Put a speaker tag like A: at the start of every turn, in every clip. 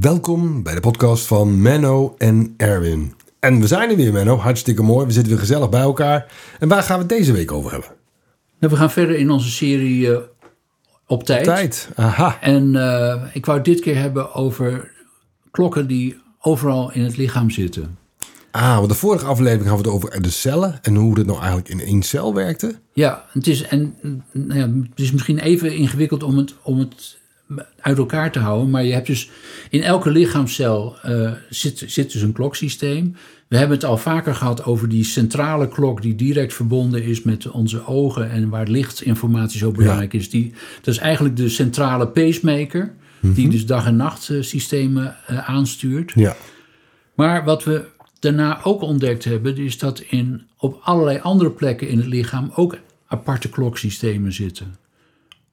A: welkom bij de podcast van Menno en Erwin. En we zijn er weer, Menno. Hartstikke mooi. We zitten weer gezellig bij elkaar. En waar gaan we het deze week over hebben?
B: Nou, we gaan verder in onze serie eh, op tijd.
A: Tijd. Aha.
B: En eh, ik wou het dit keer hebben over klokken die overal in het lichaam zitten.
A: Ah, want de vorige aflevering hadden we het over de cellen en hoe dat nou eigenlijk in één cel werkte.
B: Ja, het is, en, nou ja, het is misschien even ingewikkeld om het, om het uit elkaar te houden. Maar je hebt dus in elke lichaamscel uh, zit, zit dus een kloksysteem. We hebben het al vaker gehad over die centrale klok die direct verbonden is met onze ogen en waar lichtinformatie zo belangrijk is. Die, dat is eigenlijk de centrale pacemaker, die
A: Mhm.
B: dus dag- en nachtsystemen uh, aanstuurt.
A: Ja.
B: Maar wat we daarna ook ontdekt hebben, is dat in, op allerlei andere plekken in het lichaam ook aparte kloksystemen zitten.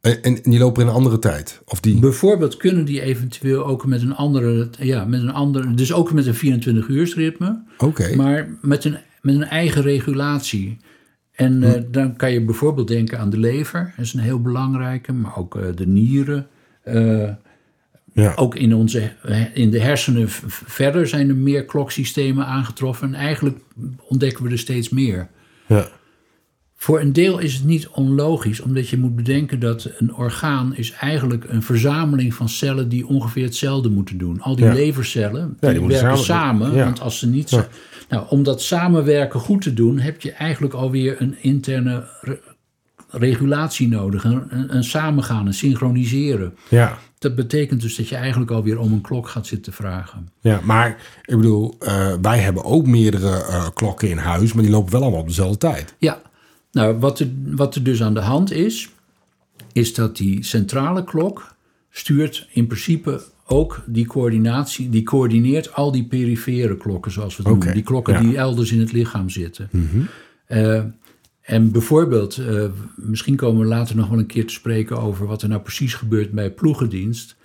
A: En, en die lopen in een andere tijd? Of die...
B: Bijvoorbeeld kunnen die eventueel ook met een andere, ja, met een andere, dus ook met een 24 uursritme,
A: Oké.
B: maar met een, met een eigen regulatie. En uh, dan kan je bijvoorbeeld denken aan de lever, dat is een heel belangrijke, maar ook uh, de nieren. Uh,
A: ja.
B: Ook in, onze, in de hersenen verder zijn er meer kloksystemen aangetroffen. En eigenlijk ontdekken we er steeds meer.
A: Ja.
B: Voor een deel is het niet onlogisch, omdat je moet bedenken dat een orgaan is eigenlijk een verzameling van cellen die ongeveer hetzelfde moeten doen. Al die
A: ja.
B: levercellen die,
A: ja, die
B: werken
A: samen, ja.
B: want als ze niet. Nou, om dat samenwerken goed te doen, heb je eigenlijk alweer een interne re regulatie nodig, een, een samengaan, een synchroniseren.
A: Ja.
B: Dat betekent dus dat je eigenlijk alweer om een klok gaat zitten vragen.
A: Ja, maar ik bedoel, uh, wij hebben ook meerdere uh, klokken in huis, maar die lopen wel allemaal op dezelfde tijd.
B: Ja, nou, wat er, wat er dus aan de hand is, is dat die centrale klok stuurt in principe ook die coördinatie, die coördineert al die perifere klokken, zoals we het
A: okay,
B: noemen. Die klokken
A: ja.
B: die elders in het lichaam zitten.
A: Mm -hmm.
B: uh, en bijvoorbeeld, uh, misschien komen we later nog wel een keer te spreken over wat er nou precies gebeurt bij ploegendienst.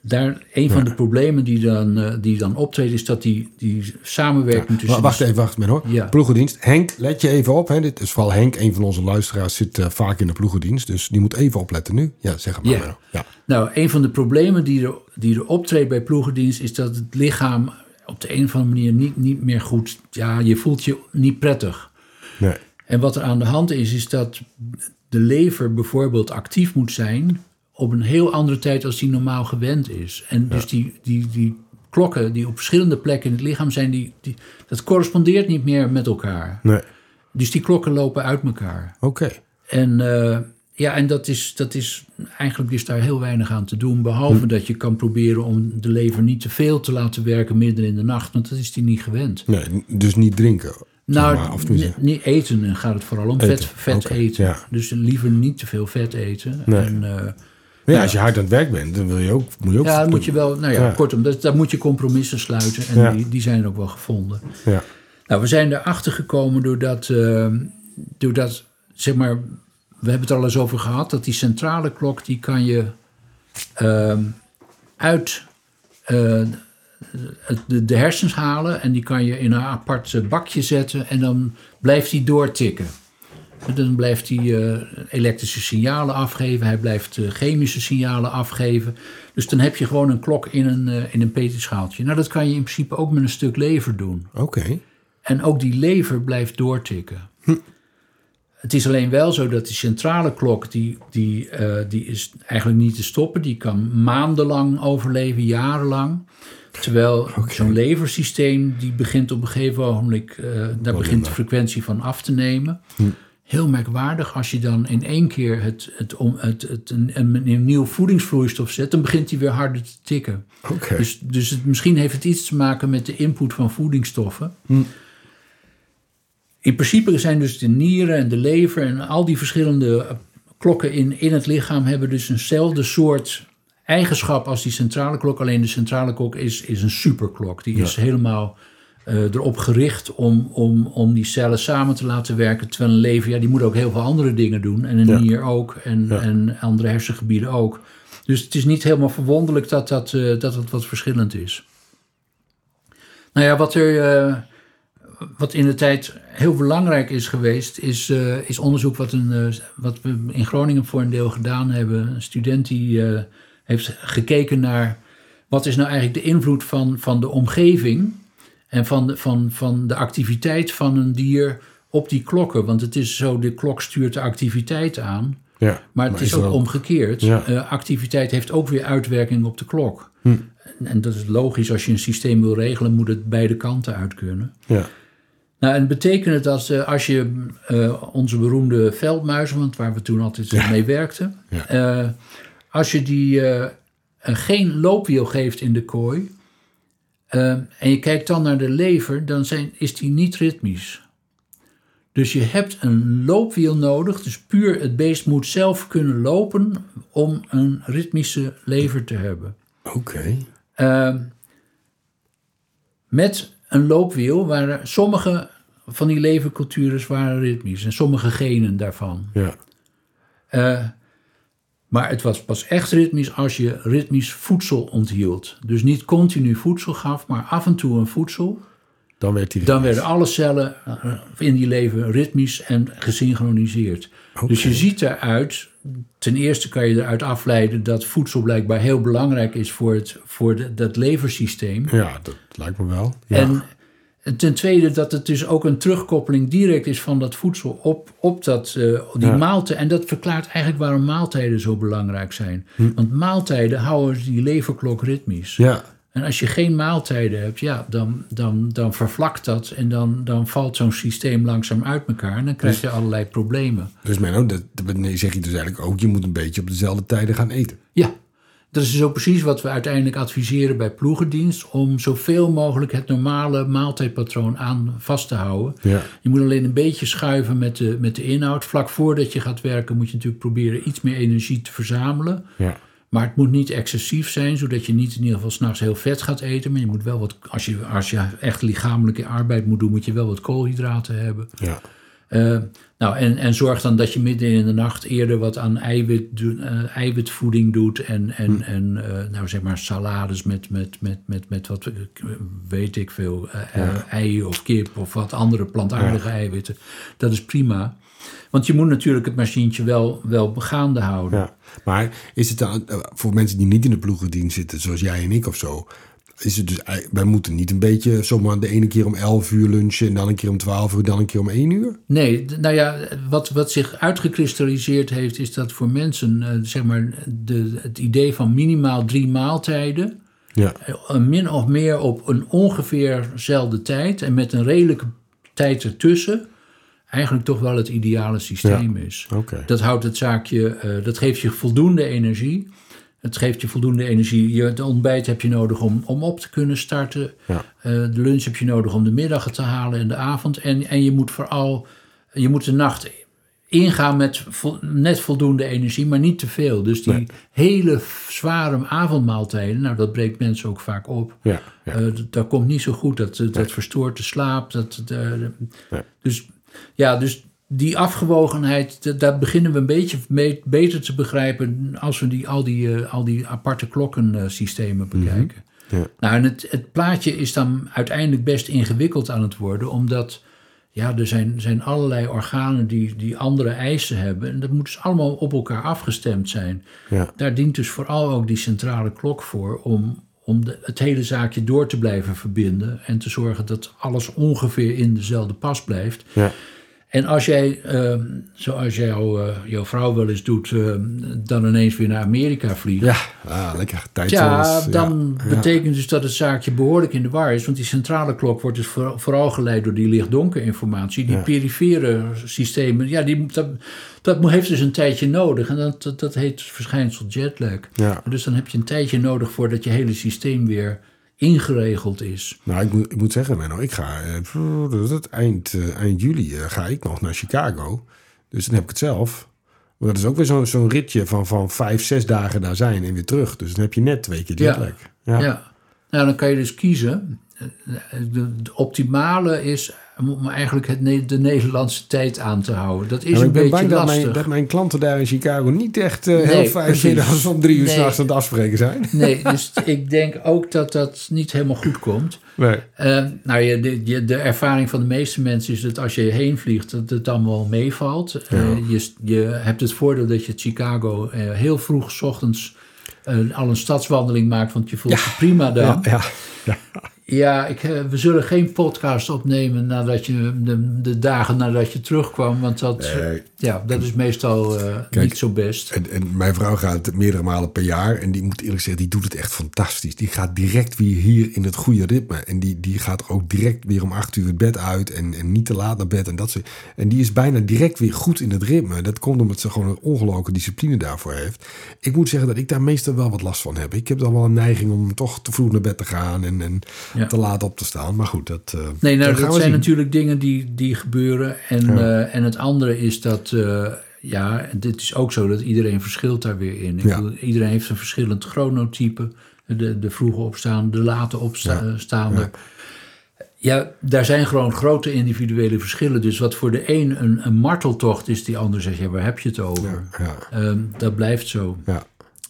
B: Daar, een van de problemen die dan, uh, die dan optreden, is dat die, die samenwerking
A: ja.
B: tussen.
A: Wacht even, wacht even hoor.
B: Ja.
A: Ploegendienst. Henk, let je even op. Hè. Dit is vooral Henk, een van onze luisteraars, zit uh, vaak in de ploegendienst. Dus die moet even opletten nu. Ja, zeg maar.
B: Ja.
A: ja.
B: Nou, een van de problemen die er, die er optreedt bij ploegendienst, is dat het lichaam op de een of andere manier niet, niet meer goed. Ja, je voelt je niet prettig.
A: Nee.
B: En wat er aan de hand is, is dat de lever bijvoorbeeld actief moet zijn op een heel andere tijd als die normaal gewend is. En dus die, die, die klokken die op verschillende plekken in het lichaam zijn, die, die, dat correspondeert niet meer met elkaar.
A: Nee.
B: Dus die klokken lopen uit elkaar.
A: Oké. Okay.
B: En uh, ja, en dat is, dat is eigenlijk is daar heel weinig aan te doen. Behalve hm. dat je kan proberen om de lever niet te veel te laten werken midden in de nacht, want dat is die niet gewend.
A: Nee, dus niet drinken.
B: Nou,
A: maar, of
B: niet eten. Dan gaat het vooral om
A: eten.
B: vet, vet
A: okay.
B: eten.
A: Ja.
B: Dus liever niet te veel vet eten.
A: Nee.
B: En, uh,
A: ja, ja, als je hard aan het werk bent, dan wil je ook, moet je ook.
B: Ja, dan moet je wel. Nou ja, kortom, dat, daar moet je compromissen sluiten. En die, die zijn ook wel gevonden.
A: Ja.
B: Nou, we zijn erachter gekomen doordat, uh, doordat, zeg maar, we hebben het er al eens over gehad, dat die centrale klok, die kan je uh, uit uh, de, de, hersens halen en die kan je in een apart bakje zetten en dan blijft die doortikken. Dan blijft hij uh, elektrische signalen afgeven, hij blijft uh, chemische signalen afgeven. Dus dan heb je gewoon een klok in een, uh, in een peterschaaltje. Nou, dat kan je in principe ook met een stuk lever doen.
A: Oké. Okay.
B: En ook die lever blijft doortikken. Hm. Het is alleen wel zo dat die centrale klok, die, die, die is eigenlijk niet te stoppen. Die kan maandenlang overleven, jarenlang. Terwijl okay. zo'n leversysteem, die begint op een gegeven ogenblik, uh, daar oh, begint de frequentie van af te nemen. Hm. Heel merkwaardig, als je dan in één keer het, het, het, het, een, een, een nieuw voedingsvloeistof zet, dan begint hij weer harder te tikken.
A: Okay.
B: Dus, dus het, misschien heeft het iets te maken met de input van voedingsstoffen.
A: Hm.
B: In principe zijn dus de nieren en de lever en al die verschillende klokken in, in het lichaam hebben dus eenzelfde soort eigenschap als die centrale klok. Alleen de centrale klok is, is een superklok. Die ja. is helemaal erop gericht om, om, om die cellen samen te laten werken. Terwijl een lever, ja, die moet ook heel veel andere dingen doen. En een ja. nier ook. En, ja. en andere hersengebieden ook. Dus het is niet helemaal verwonderlijk dat dat, uh, dat, dat wat verschillend is. Nou ja, wat er... Uh, wat in de tijd heel belangrijk is geweest, is, uh, is onderzoek wat, een, uh, wat we in Groningen voor een deel gedaan hebben. Een student die heeft gekeken naar wat is nou eigenlijk de invloed van, van de omgeving en van de, van, van de activiteit van een dier op die klokken? Want het is zo, de klok stuurt de activiteit aan.
A: Ja,
B: Maar het is ook omgekeerd.
A: Ja.
B: Eh, activiteit heeft ook weer uitwerking op de klok.
A: Hm.
B: En, en dat is logisch. Als je een systeem wil regelen, moet het beide kanten uit kunnen.
A: Ja,
B: Nou, en betekent het dat eh, als je eh, onze beroemde veldmuizen, want waar we toen altijd mee werkten, als je die geen loopwiel geeft in de kooi eh, en je kijkt dan naar de lever, dan zijn, is die niet ritmisch. Dus je hebt een loopwiel nodig, dus puur het beest moet zelf kunnen lopen om een ritmische lever te hebben.
A: oké.
B: Ehm, met een loopwiel waren sommige van die levercultures waren ritmisch en sommige genen daarvan.
A: Ja,
B: Eh, maar het was pas echt ritmisch als je ritmisch voedsel onthield. Dus niet continu voedsel gaf, maar af en toe een voedsel.
A: dan werd hij
B: Dan werden alle cellen eh, in die lever ritmisch en gesynchroniseerd. Dus je ziet eruit, ten eerste kan je eruit afleiden dat voedsel blijkbaar heel belangrijk is voor, het, voor de, dat leversysteem.
A: Ja, dat lijkt me wel. Ja.
B: En, en ten tweede dat het dus ook een terugkoppeling direct is van dat voedsel op, op dat, eh, die
A: Ja.
B: maaltijd. En dat verklaart eigenlijk waarom maaltijden zo belangrijk zijn.
A: Hm.
B: Want maaltijden houden die leverklok ritmisch.
A: ja,
B: En als je geen maaltijden hebt, ja, dan, dan, dan vervlakt dat en dan, dan valt zo'n systeem langzaam uit elkaar en dan krijg je allerlei problemen.
A: dus Menno, dat, dat zeg je dus eigenlijk ook, je moet een beetje op dezelfde tijden gaan eten.
B: Ja, dat is dus ook precies wat we uiteindelijk adviseren bij ploegendienst, om zoveel mogelijk het normale maaltijdpatroon aan vast te houden.
A: Ja,
B: Je moet alleen een beetje schuiven met de, met de inhoud. Vlak voordat je gaat werken moet je natuurlijk proberen iets meer energie te verzamelen.
A: ja,
B: Maar het moet niet excessief zijn, zodat je niet in ieder geval s'nachts heel vet gaat eten. Maar je moet wel wat, als je, als je echt lichamelijke arbeid moet doen, moet je wel wat koolhydraten hebben.
A: ja.
B: Eh, nou, en, en zorg dan dat je midden in de nacht eerder wat aan eiwit, doen- eh, eiwitvoeding doet. En, en, en eh, nou zeg maar salades met, met, met, met, met wat, weet ik veel, ei of kip of wat andere plantaardige eiwitten. Dat is prima. Want je moet natuurlijk het machientje wel, wel begaande houden.
A: Ja, maar is het dan voor mensen die niet in de ploegendienst zitten, zoals jij en ik of zo, is het dus, ei- wij moeten niet een beetje zomaar de ene keer om 11 uur lunchen en dan een keer om 12 uur, dan een keer om 1 uur?
B: Nee, nou ja, wat, wat zich uitgekristalliseerd heeft, is dat voor mensen, eh, zeg maar, de, het idee van minimaal drie maaltijden,
A: Ja,
B: eh, min of meer op een ongeveerzelfde tijd en met een redelijke tijd ertussen, eigenlijk toch wel het ideale systeem is. Dat houdt het zaakje, eh, dat geeft je voldoende energie. Het geeft je voldoende energie. Je, het ontbijt heb je nodig om, om op te kunnen starten.
A: Ja.
B: Eh, de lunch heb je nodig om de middag te halen en de avond. En, en je moet vooral, je moet de nacht ingaan met vo- net voldoende energie, maar niet te veel. Dus die
A: Nee.
B: hele zware avondmaaltijden, nou dat breekt mensen ook vaak op.
A: Ja, ja.
B: Eh, dat komt niet zo goed. Dat, dat verstoort de slaap. Dat,
A: Nee.
B: Dus ja, dus die afgewogenheid, daar beginnen we een beetje mee- beter te begrijpen als we die, al, die, eh, al die aparte klokkensystemen bekijken.
A: Ja.
B: Nou, en het, het plaatje is dan uiteindelijk best ingewikkeld aan het worden, omdat ja, er zijn, zijn allerlei organen die, die andere eisen hebben. En dat moet dus allemaal op elkaar afgestemd zijn.
A: Ja.
B: Daar dient dus vooral ook die centrale klok voor om, om de, het hele zaakje door te blijven verbinden en te zorgen dat alles ongeveer in dezelfde pas blijft.
A: Ja.
B: En als jij, ehm, zoals jouw, eh, jouw vrouw wel eens doet, ehm, dan ineens weer naar Amerika vliegt.
A: Ja, ah, lekker
B: Ja, dan
A: ja.
B: betekent dus dat het zaakje behoorlijk in de war is. Want die centrale klok wordt dus voor- vooral geleid door die licht-donker informatie. Die
A: Ja.
B: perifere systemen, ja, die, dat, dat heeft dus een tijdje nodig. En dat, dat, dat heet verschijnsel jetlag.
A: Ja.
B: Dus dan heb je een tijdje nodig voordat je hele systeem weer ingeregeld is.
A: Nou, ik moet, ik moet zeggen, Menno, ik ga eh, eind, eh, eind juli eh, ga ik nog naar Chicago. Dus dan heb ik het zelf. Maar dat is ook weer zo'n zo'n ritje van, van vijf, zes dagen daar zijn en weer terug. Dus dan heb je net twee keer
B: Ja.
A: jetlag. Ja.
B: Ja. Nou, dan kan je dus kiezen. De optimale is om eigenlijk het, de Nederlandse tijd aan te houden. Dat is
A: Ja, maar
B: een
A: ik ben
B: beetje
A: bang dat
B: lastig.
A: mijn, dat mijn klanten daar in Chicago niet echt eh, heel fijn vinden als we om drie uur
B: Nee.
A: s'nachts aan het afspreken zijn.
B: Nee, dus ik denk ook dat dat niet helemaal goed komt.
A: Nee.
B: Eh, nou, je, de, de ervaring van de meeste mensen is dat als je heen vliegt, dat het dan wel meevalt. Eh, je, je hebt het voordeel dat je Chicago heel vroeg 's ochtends al een stadswandeling maakt, want je voelt je prima dan.
A: Ja, ja, ja.
B: Ik, eh, we zullen geen podcast opnemen nadat je, de, de dagen nadat je terugkwam. Want dat,
A: Nee.
B: ja, dat is meestal eh, niet zo best.
A: En, en mijn vrouw gaat meerdere malen per jaar. En die moet eerlijk zeggen, die doet het echt fantastisch. Die gaat direct weer hier in het goede ritme. En die, die gaat ook direct weer om acht uur het bed uit. En, en niet te laat naar bed. En, dat soort. en die is bijna direct weer goed in het ritme. Dat komt omdat ze gewoon een ongelooflijke discipline daarvoor heeft. Ik moet zeggen dat ik daar meestal wel wat last van heb. Ik heb dan wel een neiging om toch te vroeg naar bed te gaan. En, en
B: Ja.
A: te laat op te staan. Maar goed, dat, eh,
B: Nee, nou, dat zijn
A: zien.
B: natuurlijk dingen die, die gebeuren. En,
A: Ja.
B: eh, en het andere is dat, eh, ja, dit is ook zo dat iedereen verschilt daar weer in. Ik
A: Ja.
B: bedoel, iedereen heeft een verschillend chronotype. De, de vroege opstaande, de late opstaande.
A: Ja.
B: Ja. daar zijn gewoon grote individuele verschillen. Dus wat voor de een een, een marteltocht is, die ander zegt, ja, waar heb je het over?
A: Ja,
B: Ehm, dat blijft zo.
A: ja.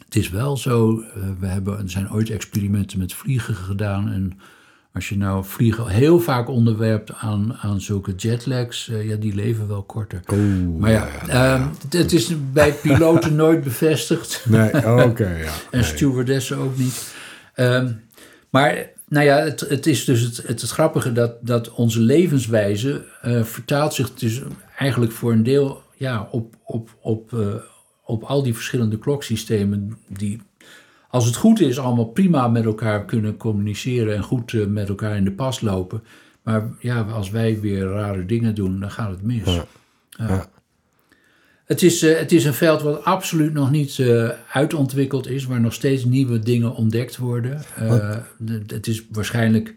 B: Het is wel zo, we hebben, er zijn ooit experimenten met vliegen gedaan. En als je nou vliegen heel vaak onderwerpt aan, aan zulke jetlags, eh, ja, die leven wel korter. Maar ja, ehm, het- het is bij piloten nooit bevestigd.
A: Nee, oké, ja.
B: En stewardessen ook niet. Ehm, maar nou ja, het, het is dus het, het, het grappige dat, dat onze levenswijze eh, vertaalt zich dus eigenlijk voor een deel ja, op, op, op, eh, op al die verschillende kloksystemen die, als het goed is, allemaal prima met elkaar kunnen communiceren en goed eh, met elkaar in de pas lopen. Maar ja, als wij weer rare dingen doen, dan gaat het mis.
A: Ja. Ja.
B: Het is, eh, het is een veld wat absoluut nog niet eh, uitontwikkeld is, waar nog steeds nieuwe dingen ontdekt worden. De- het is waarschijnlijk,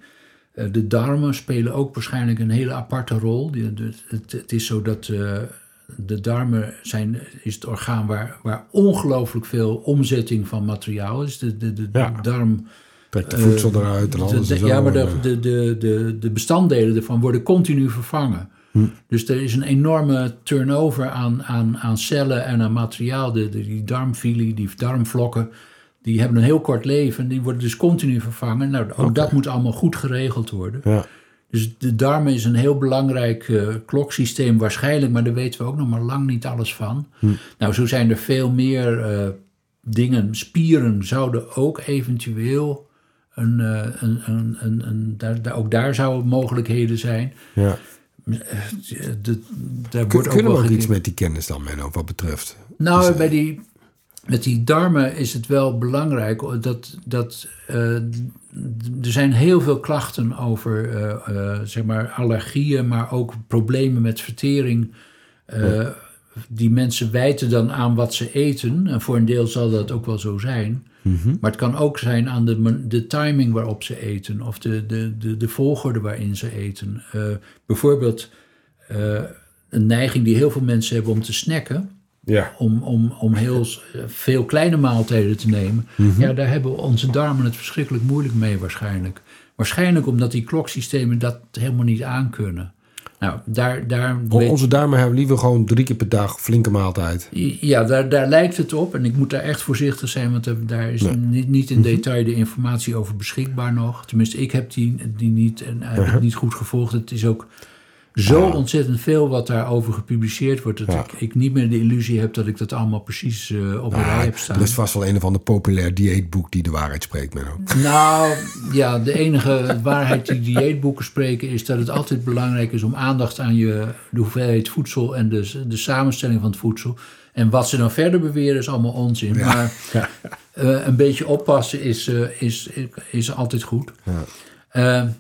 B: de darmen spelen ook waarschijnlijk een hele aparte rol. Het, is zo dat de darmen zijn, is het orgaan waar, waar ongelooflijk veel omzetting van materiaal is. De, de, de,
A: Ja.
B: darm
A: Trek de voedsel eruit en alles.
B: de-
A: en zo.
B: ja, maar de,
A: En, eh,
B: de, de, de, de bestanddelen ervan worden continu vervangen.
A: Hm.
B: Dus er is een enorme turnover aan, aan, aan cellen en aan materiaal. De, de- die darmfili, die darmvlokken, die hebben een heel kort leven. Die worden dus continu vervangen. Nou, ook dat moet allemaal goed geregeld worden.
A: Ja,
B: Dus de darmen is een heel belangrijk eh, kloksysteem waarschijnlijk, maar daar weten we ook nog maar lang niet alles van.
A: Hm.
B: Nou, zo zijn er veel meer eh, dingen. Spieren zouden ook eventueel een, eh, een, een, een, een- daar, ook daar zouden mogelijkheden zijn.
A: ja.
B: De, daar
A: Kun-
B: wordt ook
A: kunnen we ook iets met die kennis dan, Menno, wat betreft?
B: Nou,
A: Dus,
B: bij die, met die darmen is het wel belangrijk dat, dat eh, er zijn heel veel klachten over eh, eh, zeg maar allergieën, maar ook problemen met vertering. Die mensen wijten dan aan wat ze eten. En voor een deel zal dat ook wel zo zijn.
A: mhm.
B: Maar het kan ook zijn aan de, de timing waarop ze eten. Of de, de, de, de volgorde waarin ze eten. Bijvoorbeeld een neiging die heel veel mensen hebben om te snacken
A: Ja.
B: om, om, om heel veel kleine maaltijden te nemen.
A: Mhm.
B: Ja, daar hebben onze darmen het verschrikkelijk moeilijk mee waarschijnlijk. Waarschijnlijk omdat die kloksystemen dat helemaal niet aankunnen. Nou, daar, daar, weet-
A: Onze darmen hebben liever gewoon drie keer per dag flinke maaltijd.
B: ja, daar, daar lijkt het op. En ik moet daar echt voorzichtig zijn, want daar is
A: Nee.
B: niet, niet in detail de informatie over beschikbaar nog. Tenminste, ik heb die, die niet en het niet goed gevolgd. Het is ook zo
A: Ah.
B: ontzettend veel wat daarover gepubliceerd wordt, dat
A: Ja.
B: ik, ik niet meer de illusie heb dat ik dat allemaal precies eh, op een rij heb staan.
A: er is vast wel een of ander populair dieetboek die de waarheid spreekt, Menno.
B: Nou, ja, de enige waarheid die dieetboeken spreken is dat het altijd belangrijk is om aandacht aan je, de hoeveelheid voedsel en de, de samenstelling van het voedsel. En wat ze dan verder beweren is allemaal onzin. Maar eh, een beetje oppassen is, eh, is, is altijd goed.
A: Ja.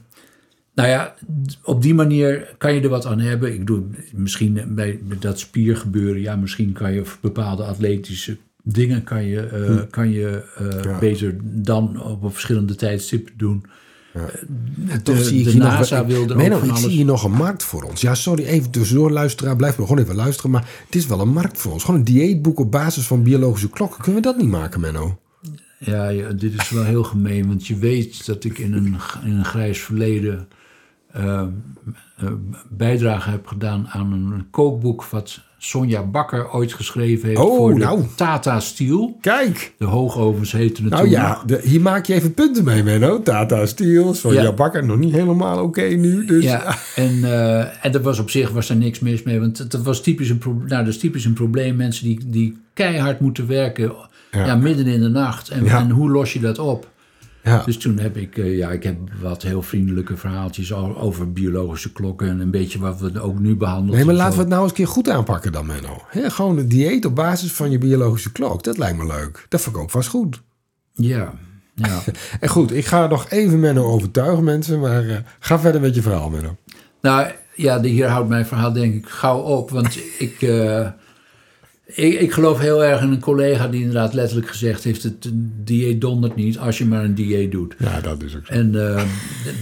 B: Nou ja, op die manier kan je er wat aan hebben. Ik doe misschien bij dat spiergebeuren, ja, misschien kan je bepaalde atletische dingen kan je, eh, kan je eh,
A: Ja.
B: beter dan op een verschillende tijdstippen doen.
A: Ja.
B: Eh,
A: Toch
B: De,
A: zie ik
B: de
A: hier nog-
B: NASA
A: ik-
B: ook
A: ik zie hier nog een markt voor ons. Ja, sorry, even tussendoor, luisteraar. Blijf maar gewoon even luisteren. Maar het is wel een markt voor ons. Gewoon een dieetboek op basis van biologische klokken. Kunnen we dat niet maken, Menno?
B: Ja, ja, dit is wel heel gemeen, want je weet dat ik in een, in een grijs verleden eh, eh, bijdrage heb gedaan aan een kookboek wat Sonja Bakker ooit geschreven heeft
A: Oh,
B: voor de
A: nou.
B: Tata Steel.
A: Kijk,
B: De hoogovens heten het
A: nou
B: toen
A: ja, de, hier maak je even punten mee, Menno. Tata Steel, Sonja
B: Ja.
A: Bakker, nog niet helemaal oké nu. Dus
B: Ja, en, eh, en er was op zich was er niks mis mee. Want het, het was typisch een, pro- nou, dat is typisch een probleem. Mensen die, die keihard moeten werken
A: Ja.
B: ja. midden in de nacht. En,
A: Ja.
B: en hoe los je dat op?
A: Ja.
B: Dus toen heb ik, eh, ja, ik heb wat heel vriendelijke verhaaltjes al over biologische klokken. En een beetje wat we ook nu behandelen.
A: Nee, maar laten we het nou eens een keer goed aanpakken dan, Menno. Hè, gewoon een dieet op basis van je biologische klok. Dat lijkt me leuk. Dat vind ik ook vast goed.
B: Ja, ja.
A: En goed, ik ga nog even Menno overtuigen, mensen. Maar eh, ga verder met je verhaal, Menno.
B: Nou ja, de- hier houdt mijn verhaal denk ik gauw op. Want ik, eh, ik, ik geloof heel erg in een collega die inderdaad letterlijk gezegd heeft... het dieet dondert niet als je maar een dieet doet.
A: Ja, dat is ook zo.
B: En, eh,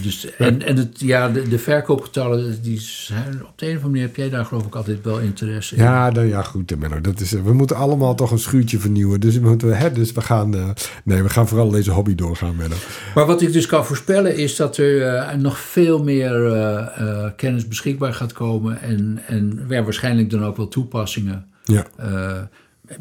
B: dus, en, en het, ja, de, de verkoopgetallen, die zijn, op de een of andere manier heb jij daar geloof ik altijd wel interesse in.
A: Ja, nou, ja, goed, Menno. Dat is, we moeten allemaal toch een schuurtje vernieuwen. Dus we, moeten, hè, dus we gaan... eh, nee, we gaan vooral deze hobby doorgaan, Menno.
B: Maar wat ik dus kan voorspellen is dat er eh, nog veel meer kennis beschikbaar gaat komen. En, en ja, waarschijnlijk dan ook wel toepassingen.
A: Ja,
B: Eh,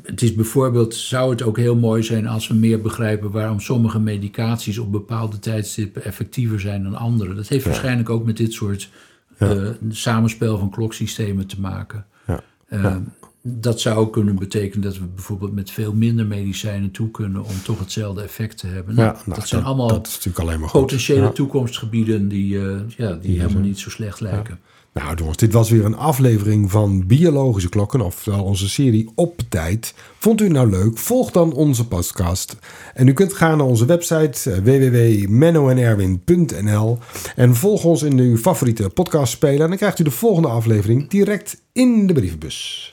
B: het is bijvoorbeeld, zou het ook heel mooi zijn als we meer begrijpen waarom sommige medicaties op bepaalde tijdstippen effectiever zijn dan andere. Dat heeft waarschijnlijk ook met dit soort eh, samenspel van kloksystemen te maken.
A: ja.
B: Eh, Dat zou ook kunnen betekenen dat we bijvoorbeeld met veel minder medicijnen toe kunnen om toch hetzelfde effect te hebben. Nou,
A: ja nou,
B: dat zijn allemaal
A: dat is natuurlijk alleen maar goed.
B: potentiële
A: Ja.
B: toekomstgebieden die, ja, die helemaal niet zo slecht lijken.
A: Nou, jongens, dit was weer een aflevering van Biologische Klokken, oftewel onze serie Op Tijd. Vond u het nou leuk? Volg dan onze podcast. En u kunt gaan naar onze website eh, www.mennoenerwin.nl en volg ons in uw favoriete podcastspeler. En dan krijgt u de volgende aflevering direct in de brievenbus.